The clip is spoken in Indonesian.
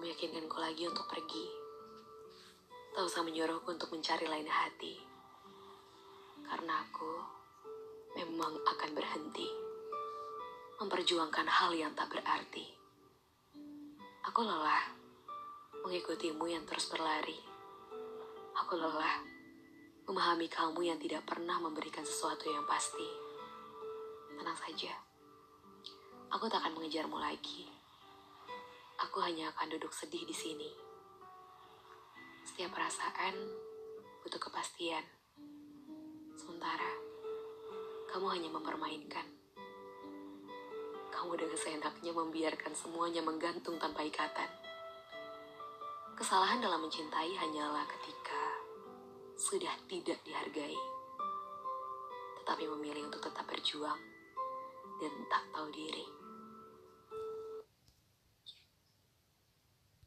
meyakinkanku lagi untuk pergi. Tak usah menyuruhku untuk mencari lain hati. Karena aku memang akan berhenti. Memperjuangkan hal yang tak berarti. Aku lelah mengikutimu yang terus berlari. Aku lelah memahami kamu yang tidak pernah memberikan sesuatu yang pasti. Tenang saja. Aku tak akan mengejarmu lagi. Hanya akan duduk sedih di sini. Setiap perasaan butuh kepastian. Sementara kamu hanya mempermainkan. Kamu dengan seenaknya membiarkan semuanya menggantung tanpa ikatan. Kesalahan dalam mencintai hanyalah ketika sudah tidak dihargai, tetapi memilih untuk tetap berjuang dan tak tahu diri.